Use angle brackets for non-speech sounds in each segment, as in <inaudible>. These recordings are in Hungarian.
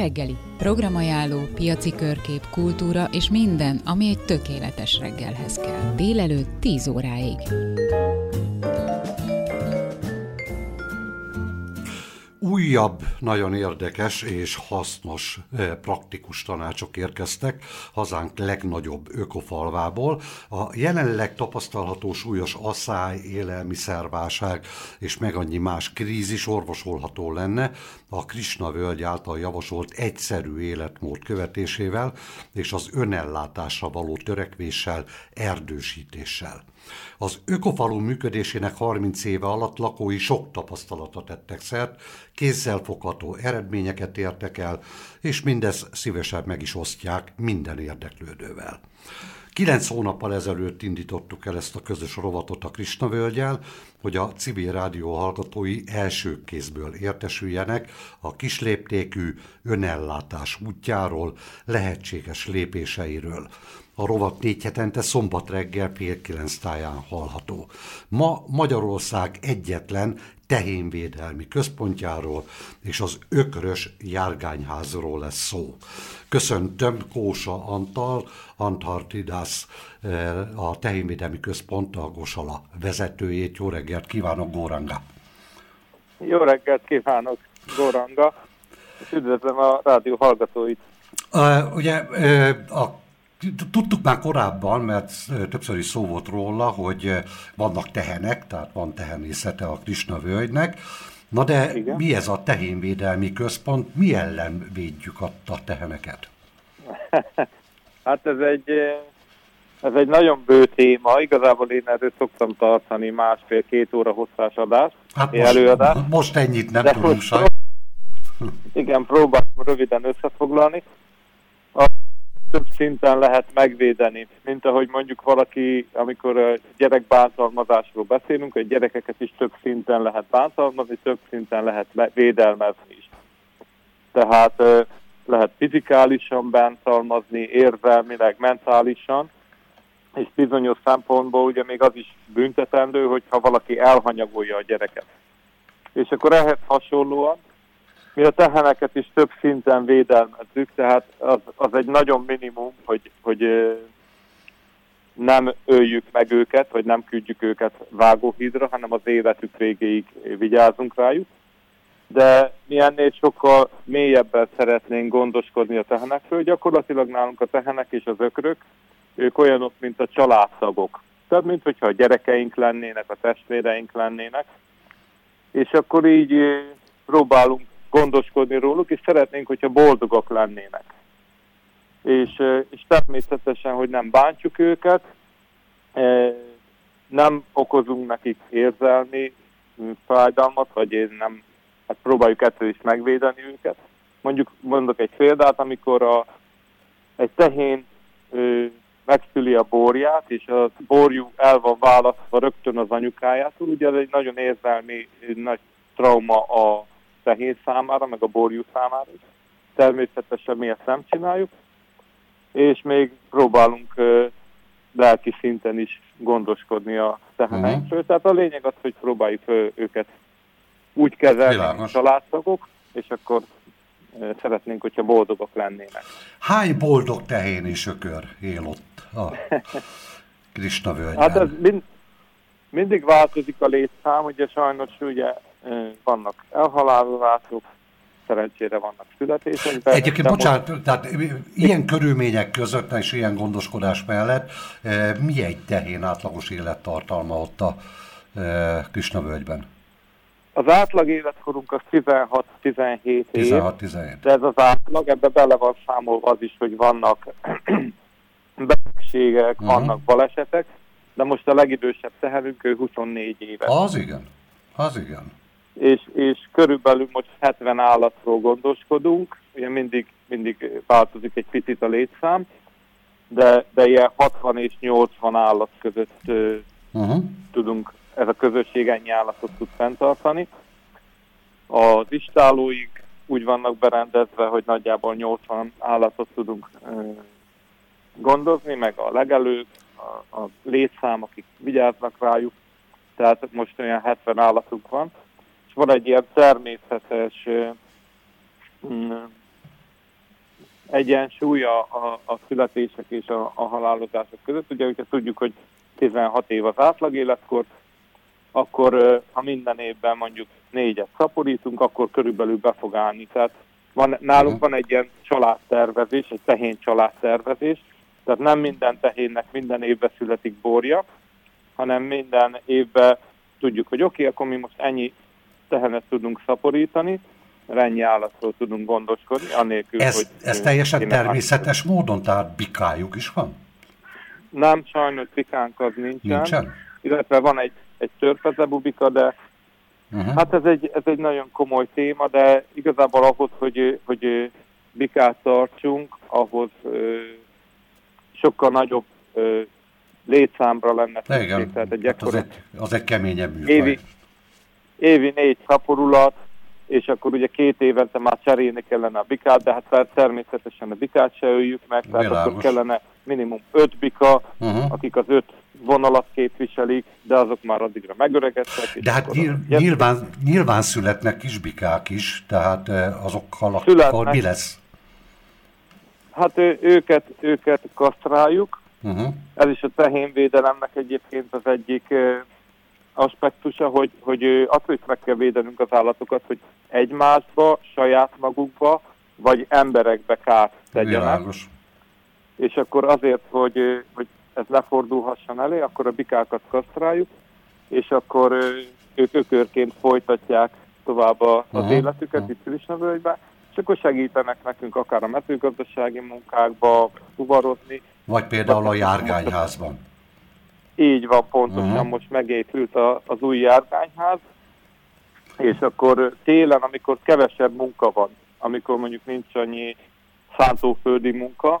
Reggeli. Programajánló, piaci körkép, kultúra és minden, ami egy tökéletes reggelhez kell. Délelőtt 10 óráig. Újabb, nagyon érdekes és hasznos, eh, praktikus tanácsok érkeztek hazánk legnagyobb ökofalvából. A jelenleg tapasztalható súlyos asszály, élelmiszerválság és meg annyi más krízis orvosolható lenne a Krisna völgy által javasolt egyszerű életmód követésével és az önellátásra való törekvéssel, erdősítéssel. Az ökofalu működésének 30 éve alatt lakói sok tapasztalata tettek szert, kézzelfogható eredményeket értek el, és mindez szívesen meg is osztják minden érdeklődővel. Kilenc hónappal ezelőtt indítottuk el ezt a közös rovatot a Krisna völgyel, hogy a civil rádió hallgatói első kézből értesüljenek a kisléptékű önellátás útjáról, lehetséges lépéseiről. A rovat négy hetente szombat reggel fél kilenc táján hallható. Ma Magyarország egyetlen tehénvédelmi központjáról és az ökrös járgányházról lesz szó. Köszöntöm Kósa Antal, Antartidas, a tehénvédelmi központ, a Gosala vezetőjét. Jó reggelt kívánok, Góranga! Jó reggelt kívánok, Góranga! És üdvözlöm a rádió hallgatóit! Uh, ugye uh, a Tudtuk már korábban, mert többször is szó volt róla, hogy vannak tehenek, tehát van tehenészete a Krisna völgynek. Na de Igen. mi ez a tehénvédelmi központ? Mi ellen védjük a, a teheneket? <laughs> hát ez egy, ez egy nagyon bő téma. Igazából én erről szoktam tartani másfél-két óra hosszás adást. Hát most, előadást. most ennyit nem de tudunk sajnos. <laughs> Igen, próbálom röviden összefoglalni több szinten lehet megvédeni, mint ahogy mondjuk valaki, amikor gyerek bántalmazásról beszélünk, hogy gyerekeket is több szinten lehet bántalmazni, több szinten lehet védelmezni is. Tehát lehet fizikálisan bántalmazni, érzelmileg, mentálisan, és bizonyos szempontból ugye még az is büntetendő, hogyha valaki elhanyagolja a gyereket. És akkor ehhez hasonlóan mi a teheneket is több szinten védelmezzük, tehát az, az egy nagyon minimum, hogy, hogy nem öljük meg őket, vagy nem küldjük őket vágóhídra, hanem az életük végéig vigyázunk rájuk. De mi ennél sokkal mélyebben szeretnénk gondoskodni a tehenekről. Gyakorlatilag nálunk a tehenek és az ökrök, ők olyanok, mint a családtagok. Tehát, mint hogyha a gyerekeink lennének, a testvéreink lennének. És akkor így próbálunk gondoskodni róluk, és szeretnénk, hogyha boldogok lennének. És, és természetesen, hogy nem bántjuk őket, nem okozunk nekik érzelmi fájdalmat, vagy én nem, hát próbáljuk ettől is megvédeni őket. Mondjuk mondok egy példát, amikor a, egy tehén ö, megszüli a borját, és a borjú el van választva rögtön az anyukájától, ugye ez egy nagyon érzelmi nagy trauma a tehén számára, meg a borjú számára is. Természetesen mi ezt nem csináljuk, és még próbálunk lelki szinten is gondoskodni a teheneinkről. Uh-huh. Tehát a lényeg az, hogy próbáljuk őket úgy kezelni, mint családtagok, és akkor szeretnénk, hogyha boldogok lennének. Hány boldog tehén és ökör él ott a <laughs> Krishna völgyben? Hát ez mind, mindig változik a létszám, ugye sajnos ugye vannak elhalálozások, szerencsére vannak születések. Egyébként, bocsánat, most... tehát ilyen körülmények között és ilyen gondoskodás mellett mi egy tehén átlagos élettartalma ott a Krisnavölgyben? Az átlag életkorunk az 16-17 év. 16-17. De ez az átlag, ebbe bele van számolva az is, hogy vannak <clears throat> betegségek, uh-huh. vannak balesetek, de most a legidősebb teherünk, ő 24 éves. Az igen, az igen és, és körülbelül most 70 állatról gondoskodunk, ugye mindig, mindig változik egy picit a létszám, de, de ilyen 60 és 80 állat között uh-huh. tudunk, ez a közösség ennyi állatot tud fenntartani. Az istálóik úgy vannak berendezve, hogy nagyjából 80 állatot tudunk gondozni, meg a legelők, a, a létszám, akik vigyáznak rájuk, tehát most olyan 70 állatunk van van egy ilyen természetes mm, egyensúly a, a, a születések és a, a halálozások között. Ugye, hogyha tudjuk, hogy 16 év az átlag életkor, akkor ha minden évben mondjuk négyet szaporítunk, akkor körülbelül be fog állni. Tehát van, nálunk van egy ilyen családtervezés, egy tehén családtervezés, tehát nem minden tehénnek minden évben születik borja, hanem minden évben tudjuk, hogy oké, okay, akkor mi most ennyi tehenet tudunk szaporítani, ennyi állatról tudunk gondoskodni, anélkül, ez, hogy... Ez teljesen természetes más. módon, tehát bikájuk is van? Nem, sajnos bikánk az nincsen. Nincsen? Illetve van egy, egy törpezebubika, de uh-huh. hát ez egy, ez egy nagyon komoly téma, de igazából ahhoz, hogy, hogy bikát tartsunk, ahhoz sokkal nagyobb létszámra lenne szükség. Tehát egy hát az, egy, az egy keményebb műfaj. Évi, évi négy szaporulat, és akkor ugye két évente már cserélni kellene a bikát, de hát természetesen a bikát se öljük meg, tehát Világos. akkor kellene minimum öt bika, uh-huh. akik az öt vonalat képviselik, de azok már addigra megöregedtek. De hát nyilv, nyilván, nyilván születnek kisbikák is, tehát azokkal akkor mi lesz? Hát ő, őket, őket kasztráljuk. Uh-huh. Ez is a tehénvédelemnek egyébként az egyik aspektusa, hogy, hogy attól is meg kell védenünk az állatokat, hogy egymásba, saját magukba, vagy emberekbe kárt tegyenek. Világos. És akkor azért, hogy, hogy ez lefordulhasson elé, akkor a bikákat kasztráljuk, és akkor ők ökörként folytatják tovább az uh-huh. életüket uh-huh. itt Krisnavölgyben, és akkor segítenek nekünk akár a mezőgazdasági munkákba, fuvarozni. Vagy például a járgányházban. Így van, pontosan uh-huh. most megépült a, az új járgányház, és akkor télen, amikor kevesebb munka van, amikor mondjuk nincs annyi szántóföldi munka,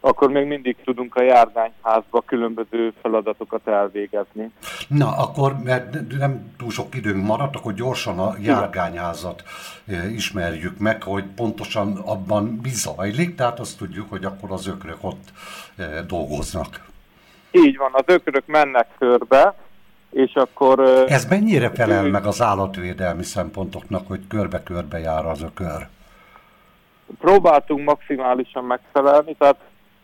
akkor még mindig tudunk a járgányházba különböző feladatokat elvégezni. Na, akkor, mert nem túl sok időnk maradt, akkor gyorsan a járgányházat e, ismerjük meg, hogy pontosan abban mi zajlik, tehát azt tudjuk, hogy akkor az ökrök ott e, dolgoznak. Így van, az ökrök mennek körbe, és akkor... Ez mennyire felel meg az állatvédelmi szempontoknak, hogy körbe-körbe jár az ökör? Próbáltunk maximálisan megfelelni, tehát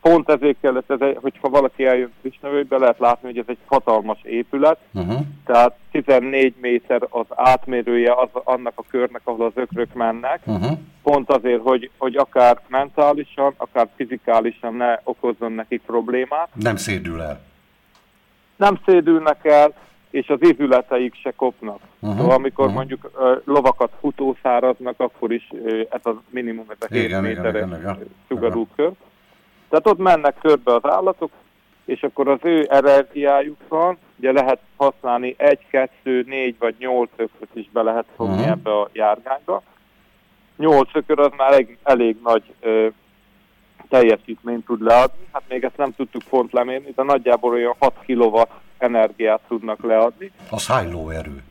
pont ezért kellett, ez egy, hogyha valaki eljön Krisnavőbe, lehet látni, hogy ez egy hatalmas épület, uh-huh. tehát 14 méter az átmérője az, annak a körnek, ahol az ökrök mennek, uh-huh. pont azért, hogy, hogy akár mentálisan, akár fizikálisan ne okozzon nekik problémát. Nem szédül el. Nem szédülnek el, és az ívületeik se kopnak. Uh-huh. Szóval amikor uh-huh. mondjuk uh, lovakat futószáraznak, akkor is uh, ez a minimum, ez a 7 méteres sugarú kör. Tehát ott mennek körbe az állatok, és akkor az ő energiájukon ugye lehet használni egy, kettő, négy vagy nyolc ökröt is be lehet fogni uh-huh. ebbe a járgányba. Nyolc ökör az már elég, elég nagy ö, teljesítményt tud leadni, hát még ezt nem tudtuk pont lemérni, de nagyjából olyan 6 kW energiát tudnak leadni. Az hány lóerő?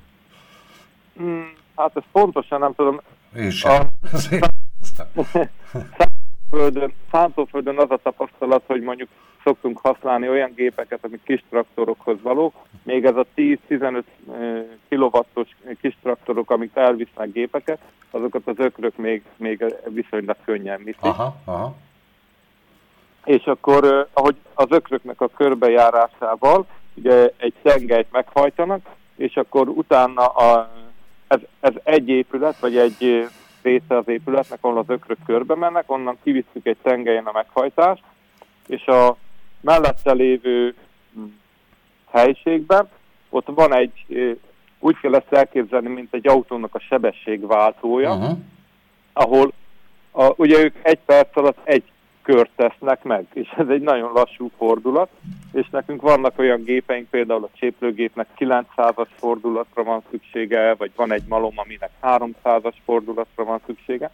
Hmm, hát ezt pontosan nem tudom. Én sem. A... <laughs> <laughs> <laughs> Földön, szántóföldön az a tapasztalat, hogy mondjuk szoktunk használni olyan gépeket, amik kis traktorokhoz valók, még ez a 10-15 kilovattos kis traktorok, amik elvisznek gépeket, azokat az ökrök még, még viszonylag könnyen viszik. Aha, aha. És akkor, ahogy az ökröknek a körbejárásával, ugye egy tengelyt meghajtanak, és akkor utána a, ez, ez egy épület, vagy egy része az épületnek, ahol az ökrök körbe mennek, onnan kivisszük egy tengelyen a meghajtást, és a mellette lévő hm, helységben ott van egy, úgy kell ezt elképzelni, mint egy autónak a sebességváltója, uh-huh. ahol a, ugye ők egy perc alatt egy kört tesznek meg, és ez egy nagyon lassú fordulat, és nekünk vannak olyan gépeink, például a cséplőgépnek 900-as fordulatra van szüksége, vagy van egy malom, aminek 300-as fordulatra van szüksége,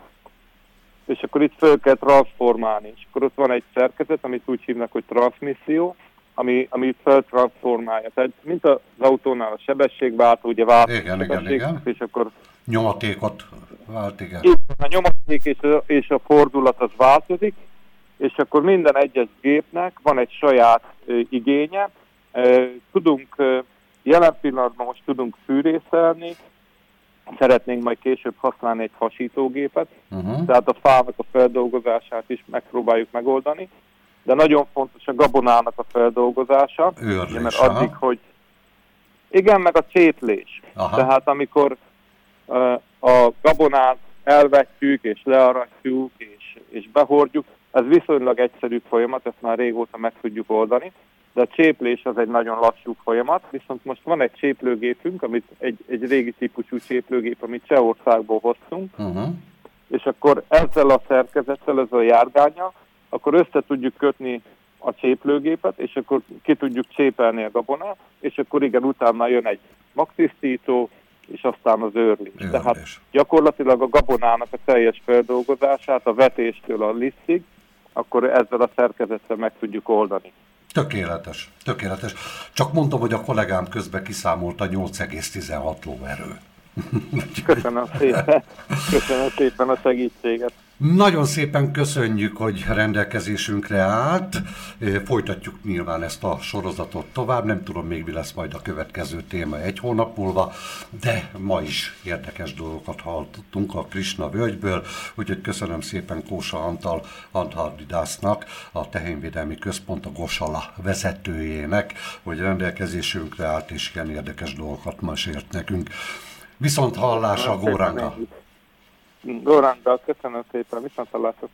és akkor itt föl kell transformálni, és akkor ott van egy szerkezet, amit úgy hívnak, hogy transmisszió, ami, ami feltransformálja. Tehát mint az autónál a sebességváltó, ugye vált igen, igen, igen. és akkor... Nyomatékot vált, igen. a nyomaték és a, és a fordulat az változik, és akkor minden egyes gépnek van egy saját igénye. Tudunk, jelen pillanatban most tudunk fűrészelni, szeretnénk majd később használni egy hasítógépet, uh-huh. tehát a fának a feldolgozását is megpróbáljuk megoldani, de nagyon fontos a gabonának a feldolgozása, Őrlés, mert addig, hogy igen, meg a csétlés. Aha. Tehát amikor uh, a gabonát elvetjük, és learatjuk, és, és behordjuk, ez viszonylag egyszerű folyamat, ezt már régóta meg tudjuk oldani, de a cséplés az egy nagyon lassú folyamat, viszont most van egy cséplőgépünk, amit egy, egy régi típusú cséplőgép, amit Csehországból hoztunk, uh-huh. és akkor ezzel a szerkezettel, ezzel a járgánya, akkor össze tudjuk kötni a cséplőgépet, és akkor ki tudjuk csépelni a gabonát, és akkor igen, utána jön egy magtisztító, és aztán az őrlés. Tehát gyakorlatilag a gabonának a teljes feldolgozását, a vetéstől a lisztig, akkor ezzel a szerkezettel meg tudjuk oldani. Tökéletes, tökéletes. Csak mondtam, hogy a kollégám közben kiszámolta 8,16 lóerő. Köszönöm szépen. <laughs> Köszönöm szépen a segítséget. Nagyon szépen köszönjük, hogy rendelkezésünkre állt. Folytatjuk nyilván ezt a sorozatot tovább. Nem tudom még mi lesz majd a következő téma egy hónap múlva, de ma is érdekes dolgokat hallottunk a Krishna völgyből, úgyhogy köszönöm szépen Kósa Antal Antardidásznak, a Tehényvédelmi Központ a Gosala vezetőjének, hogy rendelkezésünkre állt és ilyen érdekes dolgokat mesélt nekünk. Viszont hallásra, Góránga! Góránga, köszönöm szépen, viszont hallásra!